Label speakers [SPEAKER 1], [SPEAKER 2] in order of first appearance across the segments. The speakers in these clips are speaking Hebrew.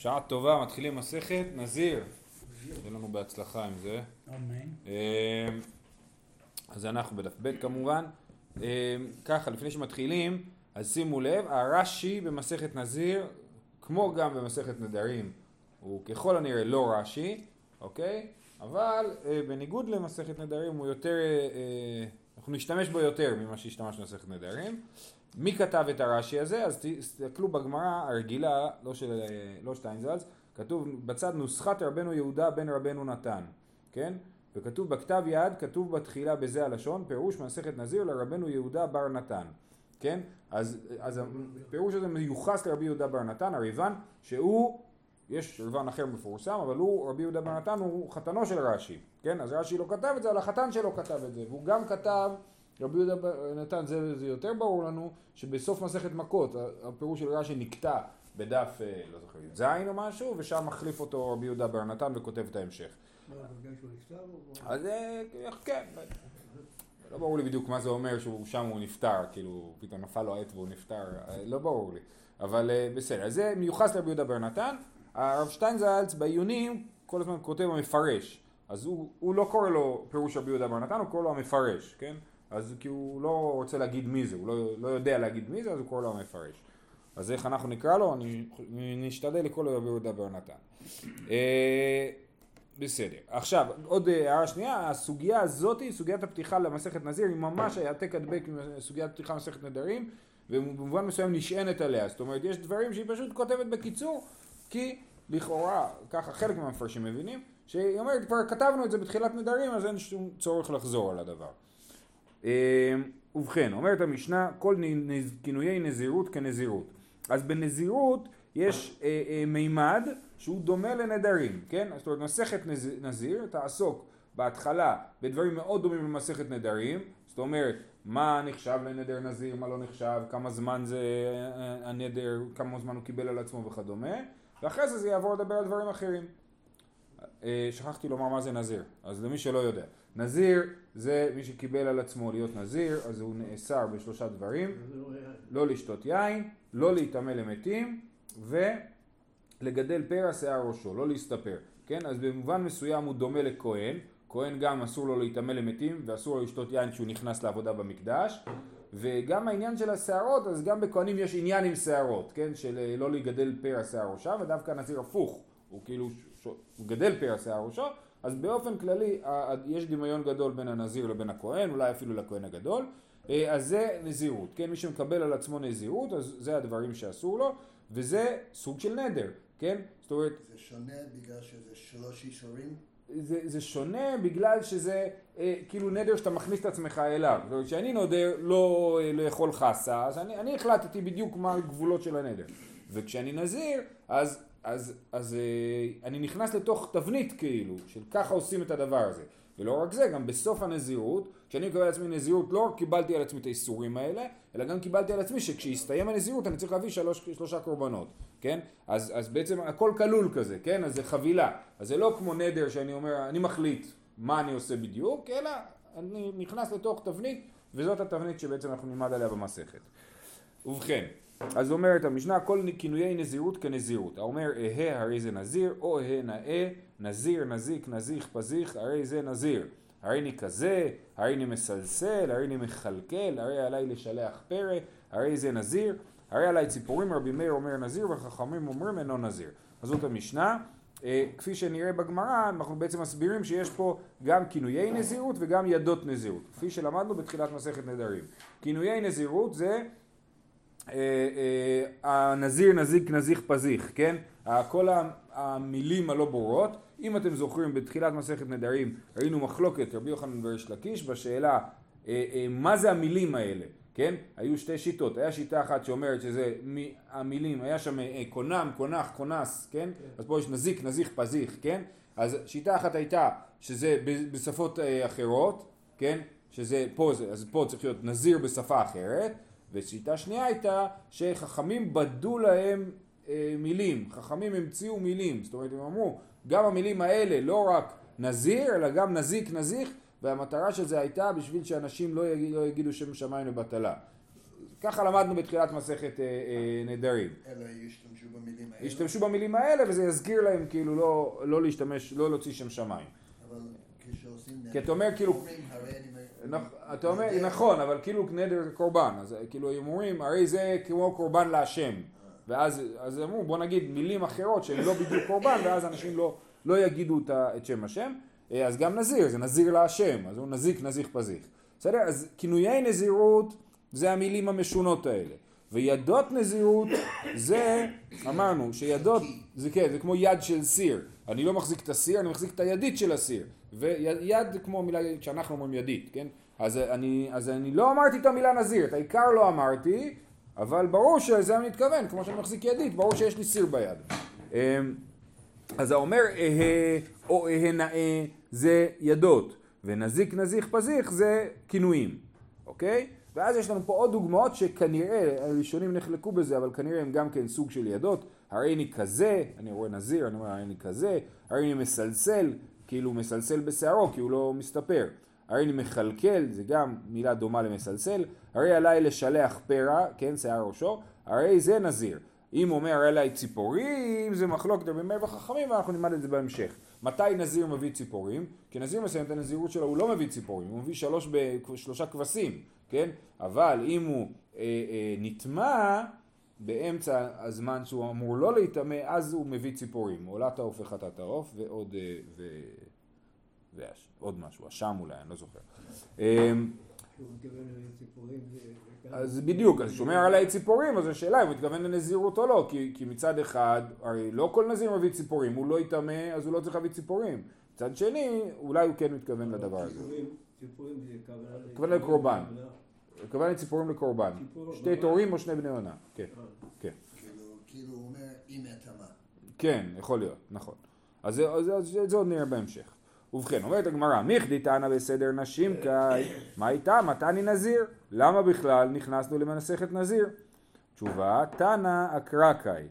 [SPEAKER 1] שעה טובה, מתחילים מסכת, נזיר. שיהיה לנו בהצלחה עם זה.
[SPEAKER 2] אמן.
[SPEAKER 1] אה, אז אנחנו בדף ב' כמובן. אה, ככה, לפני שמתחילים, אז שימו לב, הרש"י במסכת נזיר, כמו גם במסכת נדרים, הוא ככל הנראה לא רש"י, אוקיי? אבל אה, בניגוד למסכת נדרים הוא יותר, אה, אנחנו נשתמש בו יותר ממה שהשתמשנו במסכת נדרים. מי כתב את הרש"י הזה? אז תסתכלו בגמרא הרגילה, לא של לא שטיינזלץ, כתוב בצד נוסחת רבנו יהודה בן רבנו נתן, כן? וכתוב בכתב יד, כתוב בתחילה בזה הלשון, פירוש מסכת נזיר לרבנו יהודה בר נתן, כן? אז, אז הפירוש הזה מיוחס לרבי יהודה בר נתן, הריבן, שהוא, יש ריבן אחר מפורסם, אבל הוא, רבי יהודה בר נתן הוא חתנו של רש"י, כן? אז רש"י לא כתב את זה, אבל החתן שלו כתב את זה, והוא גם כתב רבי יהודה נתן, זה, זה יותר ברור לנו, שבסוף מסכת מכות, הפירוש של רש"י נקטע בדף, אה, לא זוכר, י"ז או משהו, ושם מחליף אותו רבי יהודה בר נתן וכותב את ההמשך. אז אה, כן, לא ברור לי בדיוק מה זה אומר שהוא שם הוא נפטר, כאילו פתאום נפל לו עט והוא נפטר, אה, לא ברור לי, אבל בסדר, אז זה מיוחס לרבי יהודה בר נתן, הרב שטיינזלץ בעיונים כל הזמן כותב המפרש, אז הוא, הוא לא קורא לו פירוש רבי יהודה בר נתן, הוא קורא לו המפרש, כן? אז כי הוא לא רוצה להגיד מי זה, הוא לא, לא יודע להגיד מי זה, אז הוא קורא לו המפרש. אז איך אנחנו נקרא לו? אני, נשתדל לקרוא לו רבי יהודה בר נתן. אה, בסדר. עכשיו, עוד הערה שנייה, הסוגיה הזאת, סוגיית הפתיחה למסכת נזיר, היא ממש העתק הדבק עם סוגיית פתיחה למסכת נדרים, ובמובן מסוים נשענת עליה. זאת אומרת, יש דברים שהיא פשוט כותבת בקיצור, כי לכאורה, ככה חלק מהמפרשים מבינים, שהיא אומרת, כבר כתבנו את זה בתחילת נדרים, אז אין שום צורך לחזור על הדבר. אה, ובכן, אומרת המשנה, כל כינויי נזירות כנזירות. אז בנזירות יש אה, אה, מימד שהוא דומה לנדרים, כן? זאת אומרת, מסכת נז, נזיר תעסוק בהתחלה בדברים מאוד דומים למסכת נדרים, זאת אומרת, מה נחשב לנדר נזיר, מה לא נחשב, כמה זמן זה אה, הנדר, כמה זמן הוא קיבל על עצמו וכדומה, ואחרי זה זה יעבור לדבר על דברים אחרים. אה, שכחתי לומר מה זה נזיר, אז למי שלא יודע. נזיר זה מי שקיבל על עצמו להיות נזיר, אז הוא נאסר בשלושה דברים, לא לשתות יין, לא להיטמא למתים ולגדל פרע שיער ראשו, לא להסתפר, כן? אז במובן מסוים הוא דומה לכהן, כהן גם אסור לו להיטמא למתים ואסור לו לשתות יין כשהוא נכנס לעבודה במקדש. וגם העניין של השערות, אז גם בכהנים יש עניין עם שערות, כן? של אה, לא לגדל פרע שיער ראשם ודווקא נזיר הפוך, הוא כאילו, הוא גדל פרע שיער ראשו אז באופן כללי יש דמיון גדול בין הנזיר לבין הכהן, אולי אפילו לכהן הגדול, אה, אז זה נזירות, כן? מי שמקבל על עצמו נזירות, אז זה הדברים שאסור לו, וזה סוג של נדר, כן? זאת אומרת...
[SPEAKER 3] זה שונה בגלל שזה שלוש אישורים?
[SPEAKER 1] זה, זה שונה בגלל שזה אה, כאילו נדר שאתה מכניס את עצמך אליו. זאת אומרת, כשאני נודר לא אה, לאכול חסה, אז אני, אני החלטתי בדיוק מה הגבולות של הנדר. וכשאני נזיר, אז אז, אז אה, אני נכנס לתוך תבנית כאילו, של ככה עושים את הדבר הזה. ולא רק זה, גם בסוף הנזירות, כשאני מקבל על עצמי נזירות, לא רק קיבלתי על עצמי את האיסורים האלה, אלא גם קיבלתי על עצמי שכשיסתיים הנזירות אני צריך להביא שלוש, שלושה קורבנות, כן? אז, אז בעצם הכל כלול כזה, כן? אז זה חבילה. אז זה לא כמו נדר שאני אומר, אני מחליט מה אני עושה בדיוק, אלא אני נכנס לתוך תבנית, וזאת התבנית שבעצם אנחנו נלמד עליה במסכת. ובכן, אז אומרת המשנה כל כינויי נזירות כנזירות. האומר אהה הרי זה נזיר, או אהה נאה, נזיר, נזיק, נזיך, פזיך, הרי זה נזיר. הרי אני כזה, הרי אני מסלסל, הרי אני מכלכל, הרי עליי לשלח פרא, הרי זה נזיר, הרי עליי ציפורים, רבי מאיר אומר נזיר וחכמים אומרים אינו נזיר. אז זאת המשנה. אה, כפי שנראה בגמרא, אנחנו בעצם מסבירים שיש פה גם כינויי נזירות וגם ידות נזירות, כפי שלמדנו בתחילת מסכת נדרים. כינויי נזירות זה הנזיר, נזיק, נזיך, פזיך, כן? כל המילים הלא ברורות. אם אתם זוכרים בתחילת מסכת נדרים ראינו מחלוקת רבי יוחנן וריש לקיש בשאלה אה, מה זה המילים האלה, כן? היו שתי שיטות, היה שיטה אחת שאומרת שזה המילים, היה שם קונם, קונח, קונס, כן? כן? אז פה יש נזיק, נזיך, פזיך, כן? אז שיטה אחת הייתה שזה בשפות אחרות, כן? שזה פה, אז פה צריך להיות נזיר בשפה אחרת ושיטה שנייה הייתה שחכמים בדו להם אה, מילים, חכמים המציאו מילים, זאת אומרת הם אמרו גם המילים האלה לא רק נזיר אלא גם נזיק נזיך והמטרה של זה הייתה בשביל שאנשים לא יגידו, לא יגידו שם שמיים לבטלה. ככה למדנו בתחילת מסכת אה, אה, נדרים.
[SPEAKER 3] אלא ישתמשו במילים האלה.
[SPEAKER 1] ישתמשו במילים האלה וזה יזכיר להם כאילו לא, לא להשתמש, לא להוציא שם שמיים.
[SPEAKER 3] אבל כשעושים
[SPEAKER 1] כי אתה אומר כאילו-
[SPEAKER 3] אומרים, הרי אני...
[SPEAKER 1] נכ- אתה אומר, נכון, אבל כאילו נדר זה קורבן, אז כאילו הם אומרים, הרי זה כמו קורבן להשם. ואז אז אמרו, בוא נגיד מילים אחרות שהן לא בדיוק קורבן, ואז אנשים לא, לא יגידו את שם השם. אה, אז גם נזיר, זה נזיר להשם, אז הוא נזיק, נזיך, פזיך. בסדר? אז כינויי נזירות זה המילים המשונות האלה. וידות נזירות זה, אמרנו, שידות, זה כן, זה כמו יד של סיר. אני לא מחזיק את הסיר, אני מחזיק את הידית של הסיר. ויד כמו מילה שאנחנו אומרים ידית, כן? אז אני, אז אני לא אמרתי את המילה נזיר, את העיקר לא אמרתי, אבל ברור שלזה אני מתכוון, כמו שאני מחזיק ידית, ברור שיש לי סיר ביד. אמ, אז האומר אהה או אהה נאה זה ידות, ונזיק נזיך פזיך זה כינויים, אוקיי? ואז יש לנו פה עוד דוגמאות שכנראה, הראשונים נחלקו בזה, אבל כנראה הם גם כן סוג של ידות. הרי אני כזה, אני רואה נזיר, אני אומר הרי אני כזה, הרי אני מסלסל, כאילו מסלסל בשערו כי הוא לא מסתפר. הרי אני מכלכל, זה גם מילה דומה למסלסל. הרי עליי לשלח פרע, כן, שיער ראשו, הרי זה נזיר. אם אומר עליי ציפורים, זה מחלוקת רבי מאיר וחכמים, ואנחנו נלמד את זה בהמשך. מתי נזיר מביא ציפורים? כי נזיר מסיים את הנזירות שלו, הוא לא מביא ציפורים, הוא מביא שלוש ב, שלושה כבשים, כן? אבל אם הוא אה, אה, נטמע באמצע הזמן שהוא אמור לא להיטמא, אז הוא מביא ציפורים. עולת העוף וחטאת העוף, ועוד, אה, ו... ועוד משהו, אשם אולי, אני לא זוכר. אה,
[SPEAKER 2] זה... זה
[SPEAKER 1] אז בדיוק, אז שומר עליי ציפורים, אז השאלה אם הוא מתכוון לנזירות או לא, כי, כי מצד אחד, הרי לא כל נזיר מביא ציפורים, הוא לא יטמא, אז הוא לא צריך להביא ציפורים. מצד שני, אולי הוא כן מתכוון לדבר הזה.
[SPEAKER 2] ציפורים- זה כוונה...
[SPEAKER 1] כוונה לקורבן. הכוונה לציפורים לקורבן. שתי תורים או שני בני עונה. כן, כן.
[SPEAKER 3] כאילו, כאילו הוא אומר, אם התאמה.
[SPEAKER 1] כן, יכול להיות, נכון. אז את זה עוד נראה בהמשך. ובכן, אומרת הגמרא, מיכדי תנא בסדר נשים קאי, מה איתה? מתני נזיר? למה בכלל נכנסנו למסכת נזיר? תשובה, תנא אקרא קאי,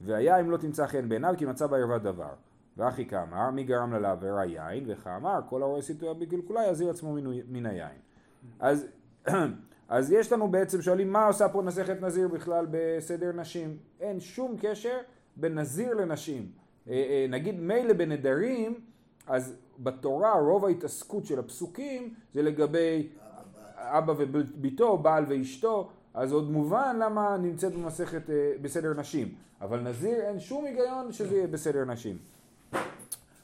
[SPEAKER 1] והיה אם לא תמצא חן בעיניו כי מצא בערווה דבר. ואחי כאמר, מי גרם לה לעבירה יין? וכאמר, כל הרואה סיטואר בקלקולה יזיר עצמו מן- מן היין. אז, אז יש לנו בעצם, שואלים מה עושה פה מסכת נזיר בכלל בסדר נשים? אין שום קשר בין נזיר לנשים. אה, אה, נגיד מילא בנדרים, אז בתורה רוב ההתעסקות של הפסוקים זה לגבי אבא וביתו, בעל ואשתו, אז עוד מובן למה נמצאת במסכת אה, בסדר נשים. אבל נזיר אין שום היגיון שזה יהיה בסדר נשים.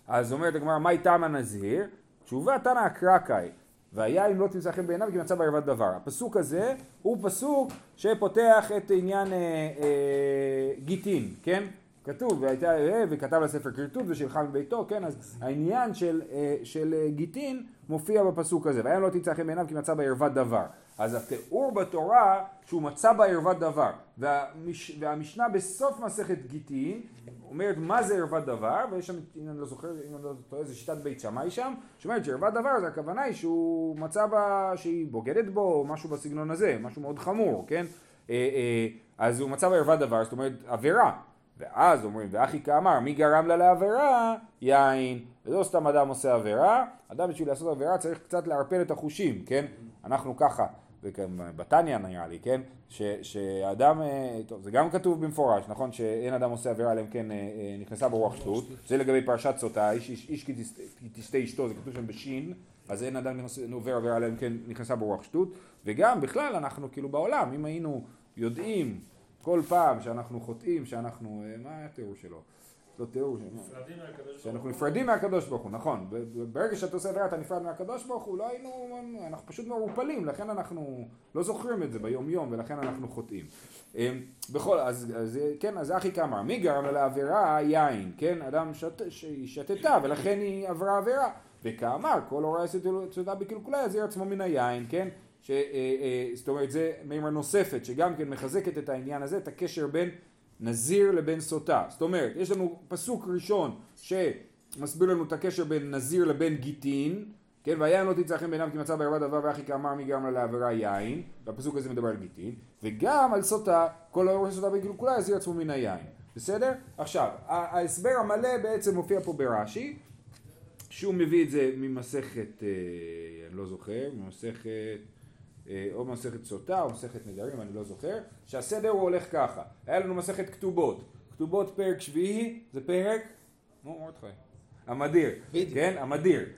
[SPEAKER 1] אז אומרת הגמרא, מהי טעם הנזיר? תשובה תנא אקרקאי, והיה אם לא תמצא חן בעיניו כי מצא בערוות דבר. הפסוק הזה הוא פסוק שפותח את עניין אה, אה, גיטין, כן? כתוב, והייתה, אה, וכתב לספר כריתות ושילחה מביתו, כן? אז העניין של, אה, של אה, גיטין מופיע בפסוק הזה. והיה לא תמצא חן בעיניו כי מצא בערוות דבר. אז התיאור בתורה שהוא מצא בערוות דבר. והמש, והמשנה בסוף מסכת גיטין אומרת מה זה ערוות דבר, ויש שם, אם אני לא זוכר, אם אני לא טועה, זה שיטת בית שמאי שם, שאומרת שערוות דבר זה הכוונה היא שהוא מצא בה, שהיא בוגדת בו, או משהו בסגנון הזה, משהו מאוד חמור, כן? אה, אז הוא מצא בערוות דבר, זאת אומרת עבירה. ואז אומרים, ואחי כאמר, מי גרם לה לעבירה? יין. ולא סתם אדם עושה עבירה, אדם בשביל לעשות עבירה צריך קצת לערפל את החושים, כן? אנחנו ככה, וגם בתניא נראה לי, כן? ש, שאדם, אה, טוב, זה גם כתוב במפורש, נכון? שאין אדם עושה עבירה אלא אם כן אה, אה, נכנסה ברוח שטות, זה לגבי פרשת סוטה, איש, איש, איש כי תשתה אשתו, זה כתוב שם בשין, אז אין אדם עובר עבירה אלא אם כן נכנסה ברוח שטות, וגם בכלל אנחנו כאילו בעולם, אם היינו יודעים כל פעם שאנחנו חוטאים, שאנחנו, אה, מה התיאור שלו? לא תיאור,
[SPEAKER 4] נפרדים מהקדוש ברוך
[SPEAKER 1] שאנחנו. נפרדים מהקדוש ברוך הוא, נכון. ברגע שאתה עושה עבירה אתה נפרד מהקדוש ברוך הוא, לא היינו, אנחנו פשוט מעורפלים, לכן אנחנו לא זוכרים את זה ביום יום ולכן אנחנו חוטאים. אמ, בכל, אז, אז כן, אז אחי כאמר, מי גרם לעבירה? יין, כן? אדם שת, שהיא שתתה ולכן היא עברה עבירה. וכאמר, כל הוראה סעודה בקלקולה יזהיר עצמו מן היין, כן? ש, אה, אה, זאת אומרת, זה מימרה נוספת שגם כן מחזקת את העניין הזה, את הקשר בין נזיר לבין סוטה. זאת אומרת, יש לנו פסוק ראשון שמסביר לנו את הקשר בין נזיר לבין גיטין, כן, והיה אם לא תמצא חן בעיניו כי מצא בערווה דבר ואחי כאמר מי גרם לה לעבירה יין, והפסוק הזה מדבר על גיטין, וגם על סוטה, כל האור של סוטה בקלקולה יזהיר עצמו מן היין. בסדר? עכשיו, ההסבר המלא בעצם מופיע פה ברש"י, שהוא מביא את זה ממסכת, אה, אני לא זוכר, ממסכת או במסכת סוטה או במסכת נדרים, אני לא זוכר, שהסדר הוא הולך ככה, היה לנו מסכת כתובות, כתובות פרק שביעי זה פרק, נו מרדכי, המדיר. כן, המדיר,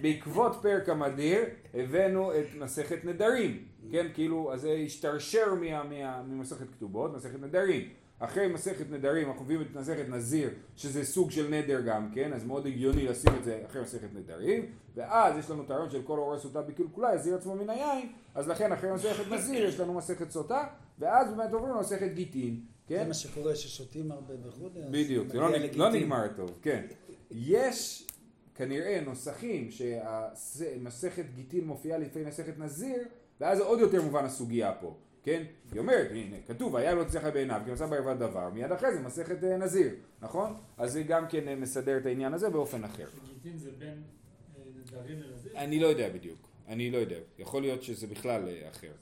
[SPEAKER 1] בעקבות פרק המדיר הבאנו את מסכת נדרים, כן, כאילו, אז זה השתרשר מה, מה, ממסכת כתובות, מסכת נדרים. אחרי מסכת נדרים אנחנו מביאים את מסכת נזיר שזה סוג של נדר גם כן אז מאוד הגיוני לשים את זה אחרי מסכת נדרים ואז יש לנו את הרעיון של כל הורס סוטה בקלקולה יזיר עצמו מן היין אז לכן אחרי מסכת נזיר יש לנו מסכת סוטה ואז באמת עוברים למסכת גיטין
[SPEAKER 4] זה
[SPEAKER 1] כן?
[SPEAKER 4] מה שקורה ששותים הרבה. אז
[SPEAKER 1] בדיוק, זה לא. לא נגמר טוב, כן. יש כנראה נוסחים שמסכת גיטין מופיעה לפני מסכת נזיר, ואז זה עוד יותר מובן הסוגיה פה, כן? היא אומרת, הנה, כתוב, היה לא תצליח בעיניו, כי מצא בערבד דבר, מיד אחרי זה מסכת אה, נזיר, נכון? אז זה גם כן אה, מסדר את העניין הזה באופן אחר.
[SPEAKER 5] גיטין זה בין אה, נדרים לנזיר?
[SPEAKER 1] אני לא יודע בדיוק, אני לא יודע, יכול להיות שזה בכלל אחר.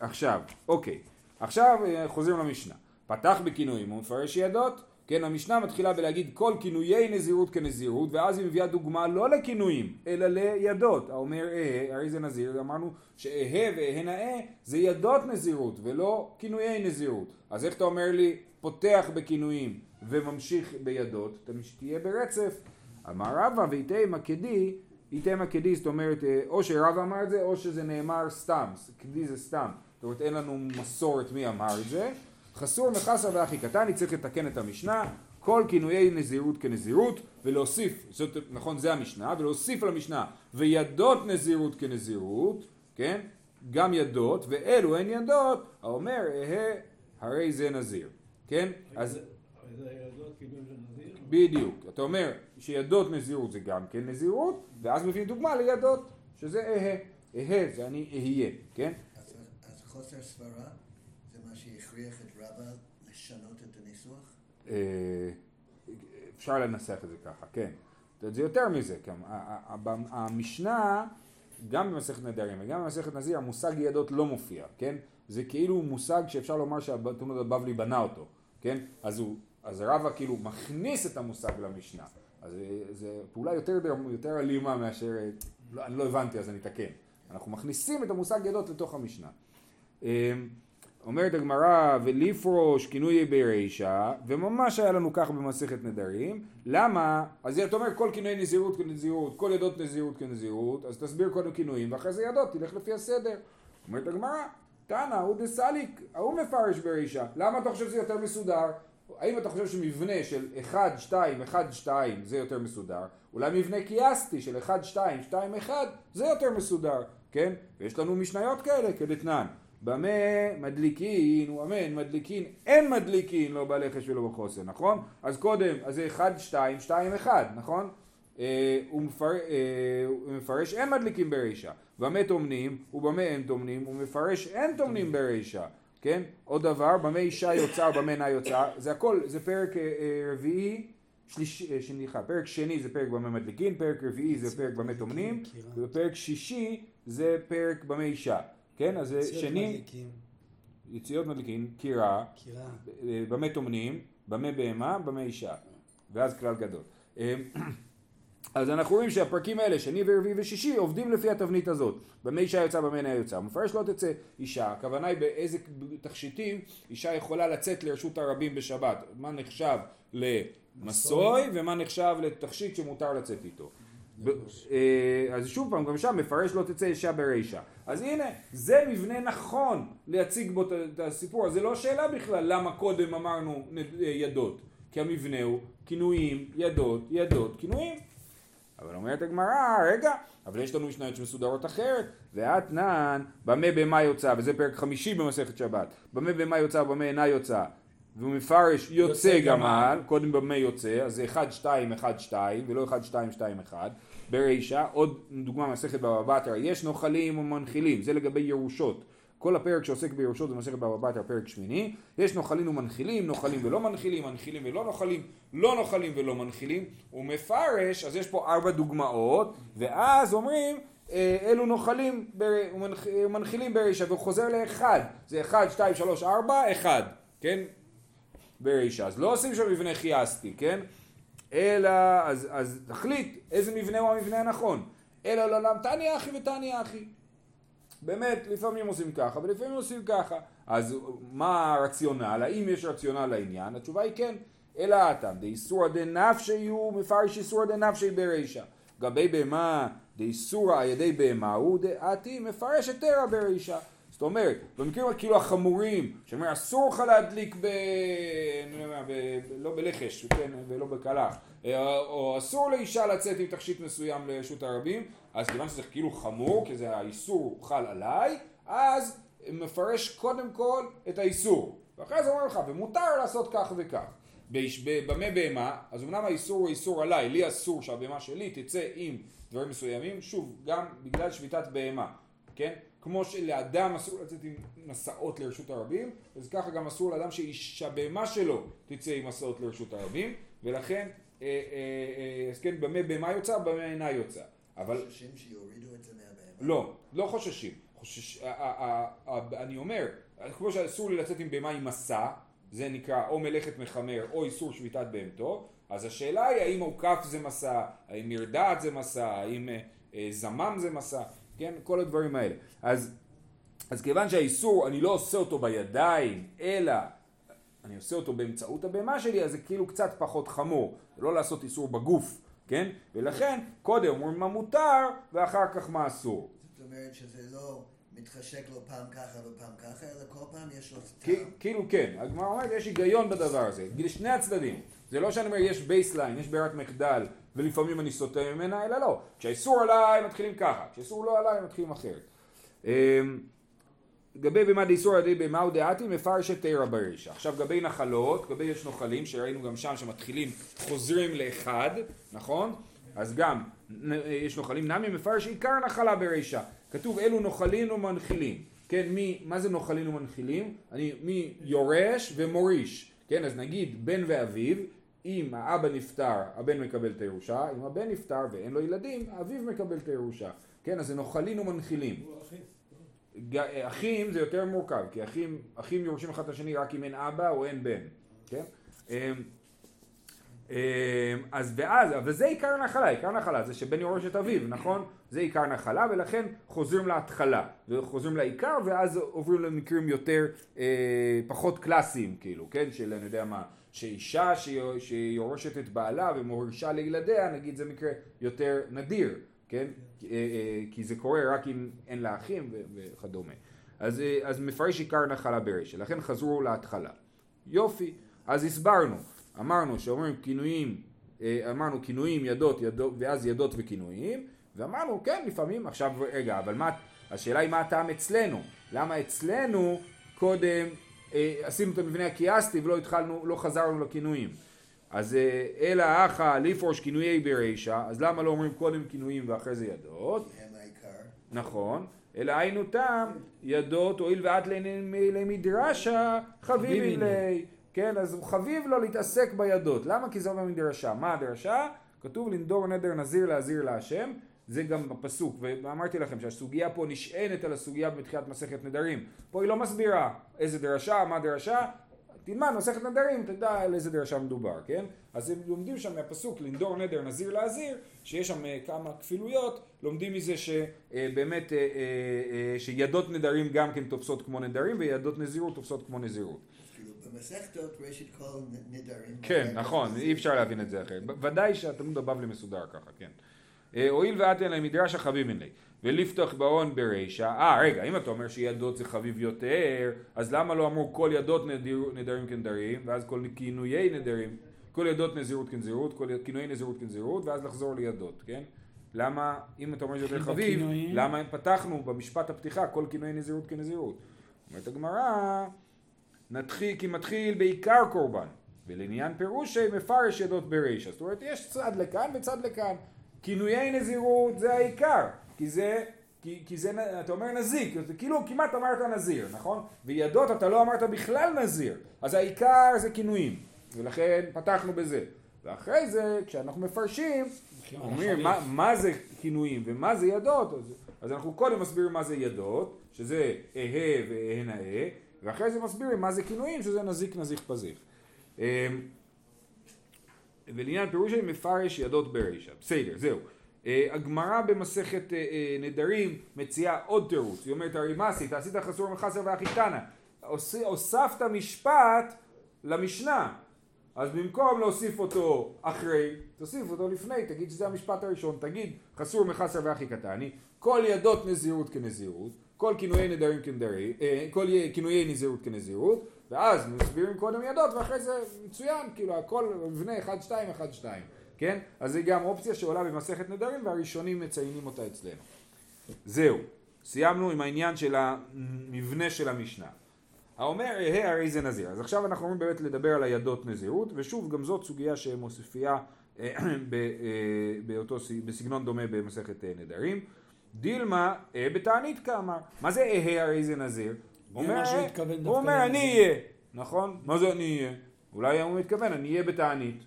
[SPEAKER 1] עכשיו, אוקיי, עכשיו חוזרים למשנה. פתח בכינויים ומפרש ידות, כן, המשנה מתחילה בלהגיד כל כינויי נזירות כנזירות, ואז היא מביאה דוגמה לא לכינויים, אלא לידות. האומר אהה, הרי זה נזיר, אמרנו שאהה ואהה נאה זה ידות נזירות, ולא כינויי נזירות. אז איך אתה אומר לי, פותח בכינויים וממשיך בידות, אתה תהיה ברצף. אמר רבא ואיתמה כדי, איתמה כדי, זאת אומרת, אה, או שרבא אמר את זה, או שזה נאמר סתם, כדי זה סתם. זאת אומרת, אין לנו מסורת מי אמר את זה. חסור מחסר ואחי קטן, אני צריך לתקן את המשנה, כל כינויי נזירות כנזירות, ולהוסיף, זאת, נכון, זה המשנה, ולהוסיף על המשנה, וידות נזירות כנזירות, כן? גם ידות, ואלו הן ידות, האומר, אהה, הרי זה נזיר, כן? אז? בדיוק, אתה אומר שידות נזירות זה גם כן נזירות, ואז מביאים דוגמה לידות, שזה אהה, אהה זה אני אהיה, כן?
[SPEAKER 3] אז, חוסר סברה שהכריח את רבא לשנות את הניסוח?
[SPEAKER 1] אה, אפשר לנסח את זה ככה, כן. זה יותר מזה, כן. המשנה, גם במסכת נדרים וגם במסכת נזיר, המושג ידות לא מופיע, כן? זה כאילו מושג שאפשר לומר שהתלמוד הבבלי בנה אותו, כן? אז אז רבא כאילו מכניס את המושג למשנה. אז זה, זה פעולה יותר, יותר אלימה מאשר, לא, אני לא הבנתי אז אני אתקן. אנחנו מכניסים את המושג ידות לתוך המשנה. אומרת הגמרא ולפרוש כינוי ברישא וממש היה לנו כך במסכת נדרים למה אז אתה אומר כל כינוי נזירות כנזירות כל ידות נזירות כנזירות אז תסביר קודם כינויים ואחרי זה ידות תלך לפי הסדר אומרת הגמרא תנא הוא דסליק ההוא מפרש ברישא למה אתה חושב שזה יותר מסודר האם אתה חושב שמבנה של 1, 2, 1, 2 זה יותר מסודר? אולי מבנה קיאסטי של 1, 2, 2, 1 זה יותר מסודר, כן? ויש לנו משניות כאלה כדתנן. במה מדליקין, הוא אמן, מדליקין, אין מדליקין לא בלחש ולא בחוסן, נכון? אז קודם, אז זה 1, 2, 2, 1, נכון? אה, הוא, מפר, אה, הוא מפרש אין מדליקים ברישא, במה טומנים ובמה אין טומנים, הוא מפרש אין טומנים ברישא, כן? עוד דבר, במה אישה יוצאה ובמה אינה יוצאה, זה הכל, זה פרק אה, אה, רביעי, שלישי, אה, סליחה, פרק שני זה פרק במה מדליקין, פרק רביעי זה פרק במה טומנים, ופרק שישי זה פרק במה אישה, כן? אז
[SPEAKER 4] ציוד
[SPEAKER 1] שני,
[SPEAKER 4] מדליקים,
[SPEAKER 1] יציאות מדליקין, קירה,
[SPEAKER 4] קירה.
[SPEAKER 1] אה, במה טומנים, במה בהמה, במה אישה, ואז כלל גדול. אה, אז אנחנו רואים שהפרקים האלה, שני ורביעי ושישי, עובדים לפי התבנית הזאת. במה אישה יוצאה, במה אינה יוצאה. מפרש לא תצא אישה, הכוונה היא באיזה תכשיטים אישה יכולה לצאת לרשות הרבים בשבת. מה נחשב למסוי ומה נחשב לתכשיט שמותר לצאת איתו. אה, אז שוב פעם, גם שם מפרש לא תצא אישה ברישה. אז הנה, זה מבנה נכון להציג בו את- הסיפור. אז זה לא שאלה בכלל למה קודם אמרנו אה, ידות. כי המבנה הוא כינויים, ידות, ידות, כינויים. אבל אומרת הגמרא, רגע, אבל יש לנו משניות שמסודרות אחרת, ואתנן, במה במה יוצא, וזה פרק חמישי במסכת שבת, במה במה יוצא ובמה אינה יוצא, והוא מפרש יוצא גמל. קודם במה יוצא, אז זה 1, 2, 1, 2, ולא 1, 2, 2, 1, ברישא, עוד דוגמה מסכת בבא בתרא, יש נוחלים ומנחילים, זה לגבי ירושות. כל הפרק שעוסק בירושות במסכת בבא בתרא, פרק שמיני, יש נוחלים ומנחילים, נוחלים ולא מנחילים, מנחילים ולא נוחלים, לא נוחלים ולא מנחילים, הוא מפרש, אז יש פה ארבע דוגמאות, ואז אומרים, אה, אלו נוחלים ומנחילים ברישא, והוא חוזר לאחד, זה אחד, שתיים, שלוש, ארבע, אחד, כן? ברישא, אז לא עושים שם מבנה חייסטי, כן? אלא, אז, אז תחליט איזה מבנה הוא המבנה הנכון. אלא לעולם תניא אחי ותניא אחי. באמת, לפעמים עושים ככה ולפעמים עושים ככה. אז מה הרציונל? האם יש רציונל לעניין? התשובה היא כן. אלא הטעם, דאיסורא דנפשי הוא מפרש איסורא דנפשי ברישא. גבי בהמה דאיסורא על ידי בהמה הוא דעתי מפרש היתרא ברישא. זאת אומרת, במקרים כאילו החמורים, שאומר אסור לך להדליק ב... לא ב... לא בלחש, כן, ולא בקלח, אה, או אסור לאישה לצאת עם תכשיט מסוים לרשות הרבים, אז כיוון שזה כאילו חמור, כי זה האיסור חל עליי, אז מפרש קודם כל את האיסור, ואחרי זה אומר לך, ומותר לעשות כך וכך. במה בהמה, אז אמנם האיסור הוא איסור עליי, לי אסור שהבהמה שלי תצא עם דברים מסוימים, שוב, גם בגלל שביתת בהמה, כן? כמו שלאדם אסור לצאת עם מסעות לרשות הרבים, אז ככה גם אסור לאדם שהבהמה שלו תצא עם מסעות לרשות הרבים, ולכן, אה, אה, אה, אז כן, במה בהמה יוצא, במה אינה יוצא. אבל
[SPEAKER 3] חוששים שיורידו את זה מהבהמה?
[SPEAKER 1] לא, לא חוששים. חושש, אני אומר, כמו שאסור לי לצאת עם בהמה עם מסע, זה נקרא או מלאכת מחמר או איסור שביתת בהמתו, אז השאלה היא האם עוקף זה מסע, האם מרדעת זה מסע, האם אה, זמם זה מסע, כן? כל הדברים האלה. אז, אז כיוון שהאיסור, אני לא עושה אותו בידיים, אלא אני עושה אותו באמצעות הבהמה שלי, אז זה כאילו קצת פחות חמור, לא לעשות איסור בגוף, כן? ולכן קודם אומרים מה מותר ואחר כך מה אסור.
[SPEAKER 3] זאת אומרת שזה לא מתחשק לו פעם ככה ופעם ככה, אלא כל פעם יש לו טעם.
[SPEAKER 1] כאילו כן, הגמרא אומרת יש היגיון בדבר הזה, לשני הצדדים. זה לא שאני אומר יש baseline, יש ברירת מחדל, ולפעמים אני סוטה ממנה, אלא לא. כשהאיסור עליי מתחילים ככה, כשהאיסור לא עליי מתחילים אחרת. אמ, גבי בהמה דאיסור על ידי בהמה הוא דאתי מפרש התירא ברישא. עכשיו גבי נחלות, גבי יש נוחלים שראינו גם שם שמתחילים חוזרים לאחד, נכון? אז גם יש נוחלים נמי מפרש עיקר נחלה ברישא. כתוב אלו נוחלים ומנחילים. כן, מי, מה זה נוחלים ומנחילים? אני, מי יורש ומוריש. כן, אז נגיד בן ואביו, אם האבא נפטר, הבן מקבל את הירושה, אם הבן נפטר ואין לו ילדים, אביו מקבל את הירושה. כן, אז זה נוחלים ומנחילים. ג- אחים זה יותר מורכב, כי אחים, אחים יורשים אחד את השני רק אם אין אבא או אין בן, כן? אמ, אמ, אז ואז, אבל זה עיקר נחלה, עיקר נחלה זה שבן יורש את אביו, נכון? זה עיקר נחלה ולכן חוזרים להתחלה, וחוזרים לעיקר ואז עוברים למקרים יותר, אה, פחות קלאסיים כאילו, כן? של אני יודע מה, שאישה שיו- שיורשת את בעלה ומורישה לילדיה, נגיד זה מקרה יותר נדיר, כן? אה, אה, כי זה קורה רק אם אין לה אחים וכדומה. אז, אה, אז מפרש עיקר נחלה ברשת, לכן חזרו להתחלה. יופי, אז הסברנו, אמרנו שאומרים כינויים, אמרנו כינויים ידות, ידות ואז ידות וכינויים, ואמרנו כן לפעמים, עכשיו רגע, אבל מה, השאלה היא מה הטעם אצלנו, למה אצלנו קודם עשינו את המבנה הקיאסטי ולא התחלנו, לא חזרנו לכינויים. אז אה, אלא אחא לפרוש כינויי ברישא, אז למה לא אומרים קודם כינויים ואחרי זה ידות? נכון, אלא היינו טעם ידות הואיל ואת למדרשה חביב לי, כן, אז הוא חביב לו להתעסק בידות, למה? כי זה אומר מדרשה, מה הדרשה? כתוב לנדור נדר נזיר להזיר להשם, זה גם בפסוק, ואמרתי לכם שהסוגיה פה נשענת על הסוגיה בתחילת מסכת נדרים, פה היא לא מסבירה איזה דרשה, מה דרשה, תלמד מסכת נדרים, תדע על איזה דרשה מדובר, כן? אז הם לומדים שם מהפסוק לנדור נדר נזיר להזיר, שיש שם אה, כמה כפילויות, לומדים מזה שבאמת אה, אה, שידות נדרים גם כן תופסות כמו נדרים וידות נזירות תופסות כמו נזירות.
[SPEAKER 3] כאילו במסכתות נדרים.
[SPEAKER 1] כן, נכון, אי אפשר להבין את זה אחרת. ודאי שהתלמוד הבבלי מסודר ככה, כן. אה, הואיל ואת אין להם מדרש החביב אין לי. ולפתוח באון ברישא, אה רגע, אם אתה אומר שידות זה חביב יותר, אז למה לא אמרו כל ידות נדיר, נדרים כנדרים, ואז כל כינויי נדרים, כל ידות נזירות כנזירות, כל כינויי נזירות כנזירות, ואז לחזור לידות, כן? למה, אם אתה אומר שזה חביב,
[SPEAKER 4] בכינויים.
[SPEAKER 1] למה פתחנו במשפט הפתיחה כל כינויי נזירות כנזירות? אומרת הגמרא, נתחיל, כי מתחיל בעיקר קורבן, ולעניין פירושי מפרש ידות ברישא. זאת אומרת, יש צד לכאן וצד לכאן. כינויי נזירות זה העיקר, כי זה, כי, כי זה, אתה אומר נזיק, זה כאילו כמעט אמרת נזיר, נכון? וידות אתה לא אמרת בכלל נזיר, אז העיקר זה כינויים, ולכן פתחנו בזה. ואחרי זה, כשאנחנו מפרשים, אומרים מה, מה זה כינויים ומה זה ידות, אז, אז אנחנו קודם מסבירים מה זה ידות, שזה אהה ואהה נאה, ואחרי זה מסבירים מה זה כינויים, שזה נזיק נזיק פזיק. ולעניין פירוש מפרש ידות ברישא. בסדר, זהו. אה, הגמרא במסכת אה, אה, נדרים מציעה עוד תירוץ, היא אומרת הרי מה עשית? עשית חסור מחסר ואחיתנה, הוספת משפט למשנה, אז במקום להוסיף אותו אחרי, תוסיף אותו לפני, תגיד שזה המשפט הראשון, תגיד חסור מחסר ואחי קטני, כל ידות נזירות כנזירות, כל כינויי נדרים כנדרים, כל כינויי נזירות כנזירות, ואז מסבירים קודם ידות ואחרי זה מצוין, כאילו הכל מבנה 1-2, 1-2, כן? אז זה גם אופציה שעולה במסכת נדרים והראשונים מציינים אותה אצלנו. זהו, סיימנו עם העניין של המבנה של המשנה. האומר אהה הרי זה נזיר. אז עכשיו אנחנו אומרים באמת לדבר על הידות נזירות, ושוב גם זאת סוגיה שמוסיפייה אה, אה, באותו, בסגנון דומה במסכת אה, נדרים. דילמה בתענית כאמר. מה זה אהה הרי זה נזיר?
[SPEAKER 4] הוא אומר,
[SPEAKER 1] הוא אומר אני אהיה, נכון? מה זה אני אהיה? אולי הוא מתכוון אני אהיה בתענית.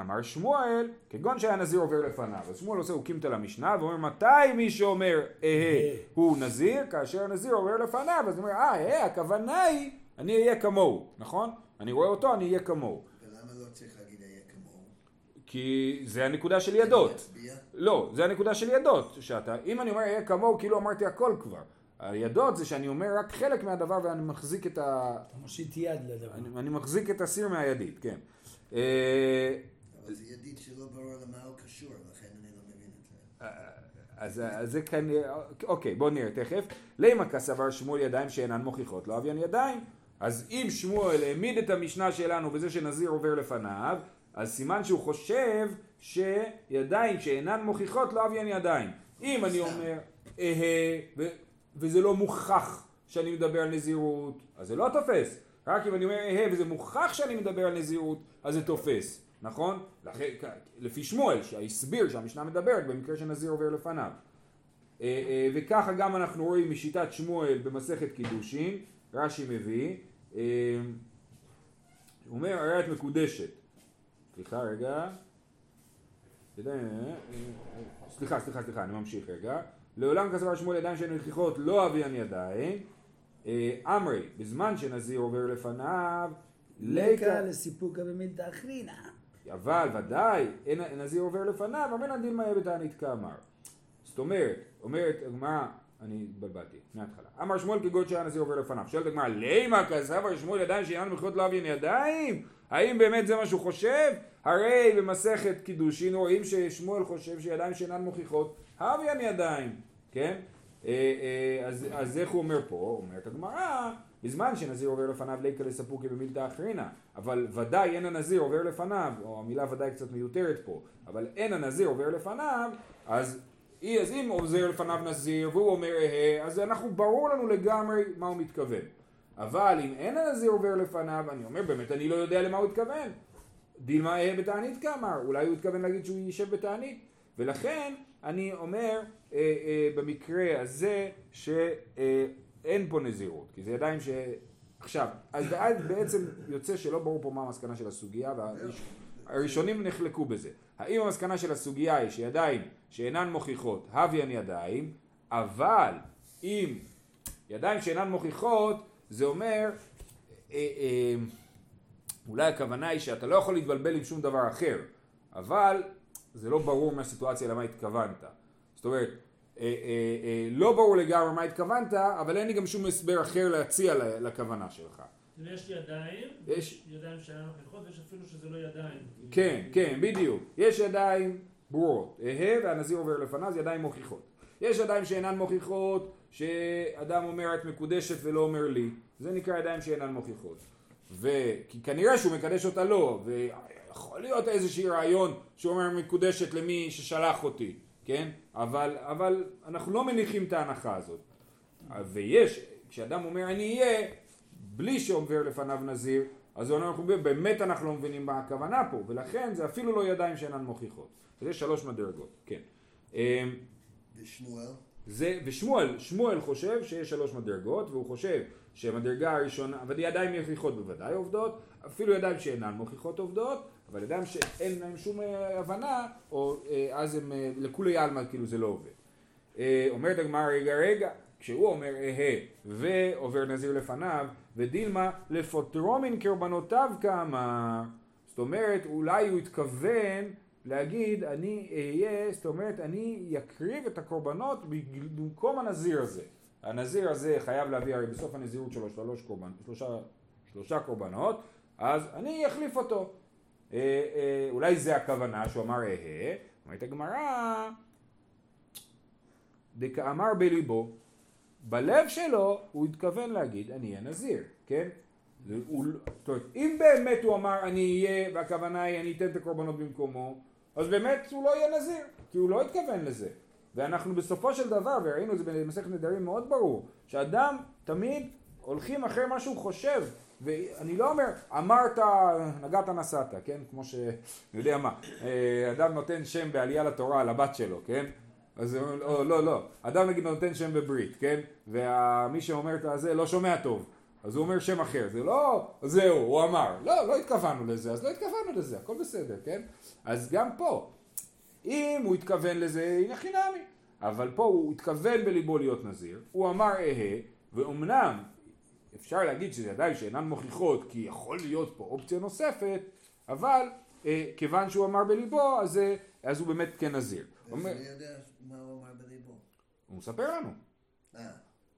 [SPEAKER 1] אמר שמואל, כגון שהיה נזיר עובר לפניו. אז שמואל עושה הוקימתא למשנה ואומר מתי מי שאומר אהה הוא נזיר, כאשר הנזיר עובר לפניו, אז הוא אומר אה, אהה, הכוונה היא אני אהיה כמוהו, נכון? אני רואה אותו, אני אהיה כמוהו.
[SPEAKER 3] ולמה לא צריך להגיד אהיה כמוהו?
[SPEAKER 1] כי זה הנקודה של ידות. לא, זה הנקודה של ידות, שאתה, אם אני אומר אהיה כמוהו, כאילו אמרתי הכל כבר. הידות זה שאני אומר רק חלק מהדבר ואני מחזיק את ה...
[SPEAKER 4] אתה מושיט יד לדבר.
[SPEAKER 1] אני, אני מחזיק את הסיר מהידית, כן.
[SPEAKER 3] אבל זה ידיד שלא ברור למה הוא קשור, לכן אני לא מבין את זה.
[SPEAKER 1] אז, אז זה כנראה, אוקיי, בואו נראה תכף. לימה כסבר שמואל ידיים שאינן מוכיחות, לא אביין ידיים. אז אם שמואל העמיד את המשנה שלנו בזה שנזיר עובר לפניו, אז סימן שהוא חושב שידיים שאינן מוכיחות לא אביין ידיים. אם אני אומר, אהה, וזה לא מוכח שאני מדבר על נזירות, אז זה לא תופס. רק אם אני אומר אהה וזה מוכח שאני מדבר על נזירות, אז זה תופס, נכון? לפי שמואל, שהסביר שהמשנה מדברת במקרה שנזיר עובר לפניו. אה, אה, וככה גם אנחנו רואים משיטת שמואל במסכת קידושין, רש"י מביא, אה, הוא אומר הרי מקודשת. סליחה רגע. סליחה, סליחה, סליחה, אני ממשיך רגע. לעולם כסבר שמואל ידיים שהן נלקיחות לא אביאן ידיים. אמרי, בזמן שנזיר עובר לפניו,
[SPEAKER 4] לקה לסיפוקה במילתא אחרינה.
[SPEAKER 1] אבל ודאי, אין נזיר עובר לפניו, אבל אין דין מה יהיה בתענית כאמר. זאת אומרת, אומרת הגמרא, אני התבלבלתי, מההתחלה. אמר שמואל כגוד שהיה נזיר עובר לפניו. שואלת הגמרא, לימה כסבר שמואל ידיים שאינן מחירות לא אביאן ידיים? האם באמת זה מה שהוא חושב? הרי במסכת קידושין רואים ששמואל חושב שידיים שאינן מוכיחות, אביאן ידיים, כן? אה, אה, אז, אז איך הוא אומר פה? אומרת הגמרא, בזמן שנזיר עובר לפניו ליקה לספוקי במילתא אחרינה, אבל ודאי אין הנזיר עובר לפניו, או המילה ודאי קצת מיותרת פה, אבל אין הנזיר עובר לפניו, אז, אז אם עוזר לפניו נזיר והוא אומר אהה, אז אנחנו ברור לנו לגמרי מה הוא מתכוון. אבל אם אין הנזיר עובר לפניו, אני אומר באמת אני לא יודע למה הוא התכוון. דילמה אהה בתענית כאמר, אולי הוא התכוון להגיד שהוא יישב בתענית, ולכן אני אומר אה, אה, במקרה הזה שאין פה נזירות, כי זה ידיים ש... עכשיו, אז בעצם יוצא שלא ברור פה מה המסקנה של הסוגיה, והראשונים נחלקו בזה. האם המסקנה של הסוגיה היא שידיים שאינן מוכיחות, הביאן ידיים, אבל אם ידיים שאינן מוכיחות, זה אומר, אה, אה, אולי הכוונה היא שאתה לא יכול להתבלבל עם שום דבר אחר, אבל זה לא ברור מהסיטואציה למה התכוונת. זאת אומרת, אה, אה, אה, לא ברור לגמרי מה התכוונת, אבל אין לי גם שום הסבר אחר להציע לכוונה שלך.
[SPEAKER 5] יש ידיים, יש ידיים שאינן נוכחות, ויש אפילו שזה לא ידיים.
[SPEAKER 1] כן, כן, בדיוק. יש ידיים ברורות. אהה והנזיר עובר לפניו, זה ידיים מוכיחות. יש ידיים שאינן מוכיחות, שאדם אומר את מקודשת ולא אומר לי, זה נקרא ידיים שאינן מוכיחות. וכי כנראה שהוא מקדש אותה לא, ויכול להיות איזשהו רעיון שהוא אומר מקודשת למי ששלח אותי. כן? אבל, אבל אנחנו לא מניחים את ההנחה הזאת. ויש, כשאדם אומר אני אהיה, בלי שעובר לפניו נזיר, אז אנחנו באמת אנחנו לא מבינים מה הכוונה פה, ולכן זה אפילו לא ידיים שאינן מוכיחות. זה שלוש מדרגות, כן. אמ,
[SPEAKER 3] ושמואל?
[SPEAKER 1] זה, ושמואל, שמואל חושב שיש שלוש מדרגות, והוא חושב שהמדרגה הראשונה, אבל ידיים מוכיחות בוודאי עובדות, אפילו ידיים שאינן מוכיחות עובדות, אבל אדם שאין להם שום אה, הבנה, או אה, אז הם אה, לכולי עלמא כאילו זה לא עובד. אומרת הגמרא רגע רגע, כשהוא אומר אהה ועובר נזיר לפניו, ודילמה לפוטרו מן קרבנותיו כאמר. זאת אומרת, אולי הוא התכוון להגיד אני אהיה, זאת אומרת אני יקריב את הקורבנות במקום הנזיר הזה. הנזיר הזה חייב להביא הרי בסוף הנזירות שלו שלוש קורבן, שלושה, שלושה קורבנות, אז אני אחליף אותו. אה, אה, אולי זה הכוונה שהוא אמר אהה, אומרת הגמרא דקאמר בליבו, בלב שלו הוא התכוון להגיד אני אהיה נזיר, כן? הוא- זאת אומרת, אם באמת הוא אמר אני אהיה, והכוונה היא אני אתן את הקורבנות במקומו, אז באמת הוא לא יהיה נזיר, כי הוא לא התכוון לזה. ואנחנו בסופו של דבר, וראינו את זה במסכת נדרים מאוד ברור, שאדם תמיד הולכים אחרי מה שהוא חושב, ואני לא אומר, אמרת, נגעת נסעת, כן? כמו ש... יודע מה, אה, אדם נותן שם בעלייה לתורה לבת שלו, כן? אז לא, לא, לא, אדם נגיד נותן שם בברית, כן? ומי שאומר את הזה לא שומע טוב, אז הוא אומר שם אחר, זה לא, זהו, הוא אמר, לא, לא התכוונו לזה, אז לא התכוונו לזה, הכל בסדר, כן? אז גם פה, אם הוא התכוון לזה, הנה חינמי. אבל פה הוא התכוון בליבו להיות נזיר, הוא אמר אהה, ואומנם אפשר להגיד שזה עדיין שאינן מוכיחות כי יכול להיות פה אופציה נוספת, אבל אה, כיוון שהוא אמר בליבו, אז, אה, אז הוא באמת כן נזיר.
[SPEAKER 3] אז
[SPEAKER 1] אומר,
[SPEAKER 3] אני יודע מה הוא אמר בליבו.
[SPEAKER 1] הוא מספר לנו,
[SPEAKER 3] אה,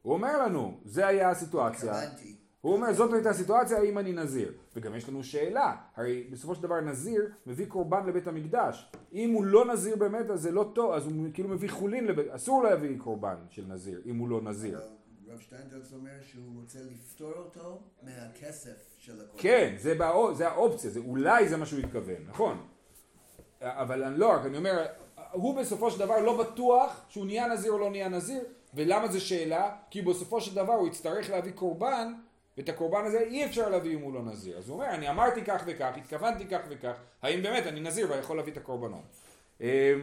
[SPEAKER 1] הוא אומר לנו, זה היה הסיטואציה.
[SPEAKER 3] התכוונתי.
[SPEAKER 1] הוא אומר זאת הייתה הסיטואציה האם אני נזיר וגם יש לנו שאלה הרי בסופו של דבר נזיר מביא קורבן לבית המקדש אם הוא לא נזיר באמת אז זה לא טוב אז הוא כאילו מביא חולין לבית אסור להביא קורבן של נזיר אם הוא לא נזיר
[SPEAKER 3] אבל רב שטיינדרץ אומר שהוא רוצה לפטור אותו מהכסף של הקורבן.
[SPEAKER 1] כן זה, בא, זה האופציה זה אולי זה מה שהוא התכוון נכון אבל אני לא רק אני אומר הוא בסופו של דבר לא בטוח שהוא נהיה נזיר או לא נהיה נזיר ולמה זה שאלה כי בסופו של דבר הוא יצטרך להביא קורבן ואת הקורבן הזה אי אפשר להביא אם הוא לא נזיר. אז הוא אומר, אני אמרתי כך וכך, התכוונתי כך וכך, האם באמת אני נזיר ויכול להביא את הקורבנות? אה,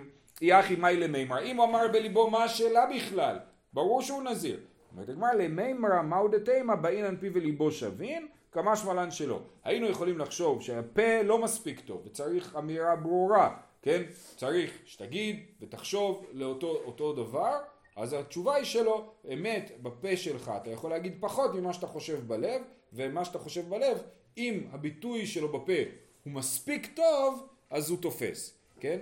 [SPEAKER 1] יחי מאי למימר, אם הוא אמר בליבו מה השאלה בכלל, ברור שהוא נזיר. אומרת הגמרא למימרא מהו דתימה באינן פיו וליבו שווין, כמה שמלן שלא. היינו יכולים לחשוב שהפה לא מספיק טוב וצריך אמירה ברורה, כן? צריך שתגיד ותחשוב לאותו אותו דבר אז התשובה היא שלא, אמת בפה שלך אתה יכול להגיד פחות ממה שאתה חושב בלב, ומה שאתה חושב בלב, אם הביטוי שלו בפה הוא מספיק טוב, אז הוא תופס, כן?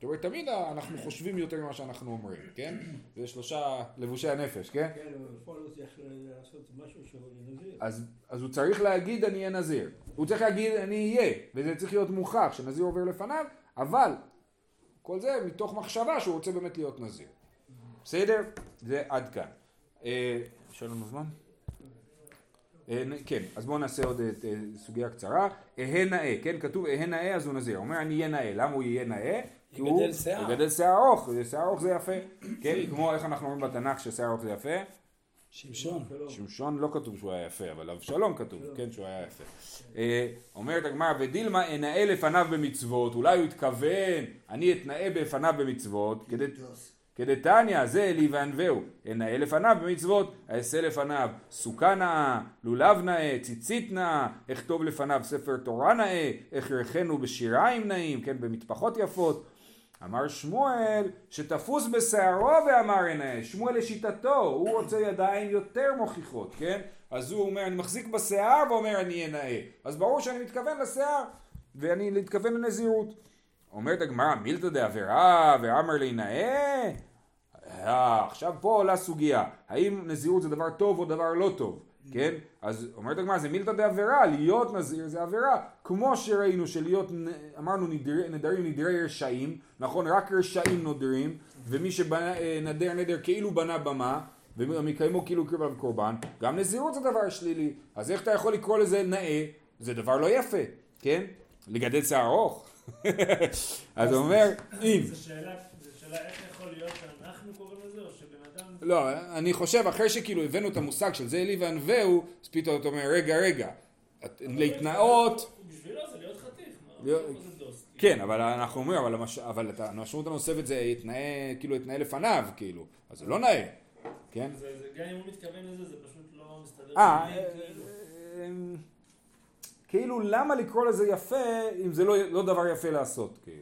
[SPEAKER 1] זאת אומרת, תמיד אנחנו חושבים יותר ממה שאנחנו אומרים, כן? זה שלושה לבושי הנפש, כן?
[SPEAKER 2] כן, אבל בפועל הוא צריך לעשות משהו שהוא נזיר.
[SPEAKER 1] אז, הוא צריך להגיד אני אהיה נזיר. הוא צריך להגיד אני אהיה, וזה צריך להיות מוכח שנזיר עובר לפניו, אבל כל זה מתוך מחשבה שהוא רוצה באמת להיות נזיר. בסדר? זה עד כאן. אה, יש לנו זמן? אה, כן, אז בואו נעשה עוד אה, אה, סוגיה קצרה. אהה נאה, כן, כתוב אהה נאה אז הוא נזיר. הוא אומר אני אהיה נאה, למה הוא יהיה נאה? כי הוא
[SPEAKER 4] יגדל שיער.
[SPEAKER 1] ארוך, שיער ארוך זה יפה. כן, כמו איך אנחנו אומרים בתנ"ך ששיער ארוך זה יפה?
[SPEAKER 4] שמשון.
[SPEAKER 1] שמשון לא כתוב שהוא היה יפה, אבל אבשלום כתוב, כן, שהוא היה יפה. אה, אומרת הגמרא, ודילמה אנאה לפניו במצוות, אולי הוא התכוון, אני אתנאה בפניו במצוות, כדי-. כדתניא, זה לי וענווהו, אנאה לפניו במצוות, אעשה לפניו סוכה נאה, לולב נאה, ציצית נאה, אכתוב לפניו ספר תורה נאה, אכרחנו בשיריים נאים, כן, במטפחות יפות. אמר שמואל שתפוס בשערו ואמר אנאה, שמואל לשיטתו, הוא רוצה ידיים יותר מוכיחות, כן? אז הוא אומר אני מחזיק בשיער ואומר אני אנאה, אז ברור שאני מתכוון לשיער ואני מתכוון לנזירות. אומרת הגמרא מילתא דעבירה ואמר לי נאה? אה, עכשיו פה עולה סוגיה, האם נזירות זה דבר טוב או דבר לא טוב, כן? אז אומרת הגמרא זה מילתא דעבירה, להיות נזיר זה עבירה, כמו שראינו שלהיות, אמרנו נדרי- נדרים נדרי רשעים, נכון? רק רשעים נודרים, ומי שנדר נדר כאילו בנה במה, ומקיימו כאילו עליו קורבן, גם נזירות זה דבר שלילי, אז איך אתה יכול לקרוא לזה נאה? זה דבר לא יפה, כן? לגדל שיער ארוך. אז הוא אומר, אם.
[SPEAKER 5] זו שאלה, זו שאלה איך יכול להיות שאנחנו קוראים לזה, או שבן אדם...
[SPEAKER 1] לא, אני חושב אחרי שכאילו הבאנו את המושג של זה אלי וענווהו, אז פתאום אתה אומר רגע רגע, להתנאות,
[SPEAKER 5] בשבילו זה להיות חתיך, מה?
[SPEAKER 1] כן, אבל אנחנו אומרים, אבל המש- אבל את המשמעות הנוספת זה יתנאה, כאילו יתנאה לפניו, כאילו, אז זה לא נאה, כן?
[SPEAKER 5] זה- זה- גם אם הוא מתכוון לזה, זה פשוט לא מסתדר.
[SPEAKER 1] אה, אה,
[SPEAKER 5] כאילו.
[SPEAKER 1] אה, כאילו למה לקרוא לזה יפה אם זה לא, לא דבר יפה לעשות, כאילו,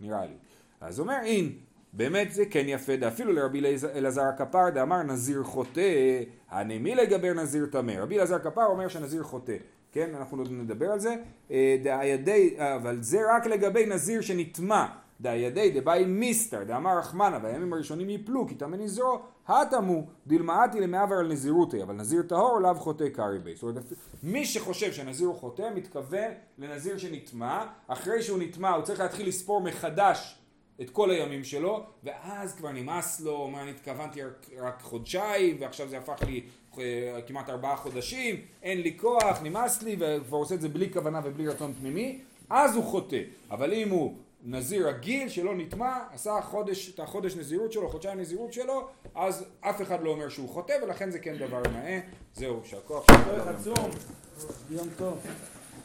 [SPEAKER 1] נראה לי. אז אומר אין, באמת זה כן יפה, דאפילו לרבי אלעז- אלעזר הכפר דאמר נזיר חוטא, הנמי לגבר נזיר טמא. רבי אלעזר הכפר אומר שנזיר חוטא. כן, אנחנו עוד נדבר על זה. אה, דהידי, אבל זה רק לגבי נזיר שנטמע. דהידי דבאי מיסתר, דאמר רחמנה, והימים הראשונים יפלו, כי תמי נזרו, התמו, דלמאתי למעבר על נזירותי, אבל נזיר טהור לאו חוטא קרי בי. זאת אומרת, מי שחושב שנזיר הוא חוטא, מתכוון לנזיר שנטמע, אחרי שהוא נטמע הוא צריך להתחיל לספור מחדש את כל הימים שלו, ואז כבר נמאס לו, מה התכוונתי רק, רק חודשיים, ועכשיו זה הפך לי אה, כמעט ארבעה חודשים, אין לי כוח, נמאס לי, וכבר עושה את זה בלי כוונה ובלי רצון פנימי, אז הוא חוטא. אבל אם הוא נזיר רגיל שלא נטמע, עשה חודש, את החודש נזירות שלו, חודשיים נזירות שלו, אז אף אחד לא אומר שהוא חוטא, ולכן זה כן דבר נאה. זהו, יישר כוח.
[SPEAKER 4] צום. יום טוב.